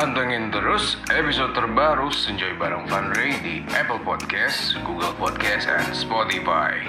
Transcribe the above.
Pantengin terus episode terbaru Senjoy Bareng Fun Ray di Apple Podcast, Google Podcast, dan Spotify.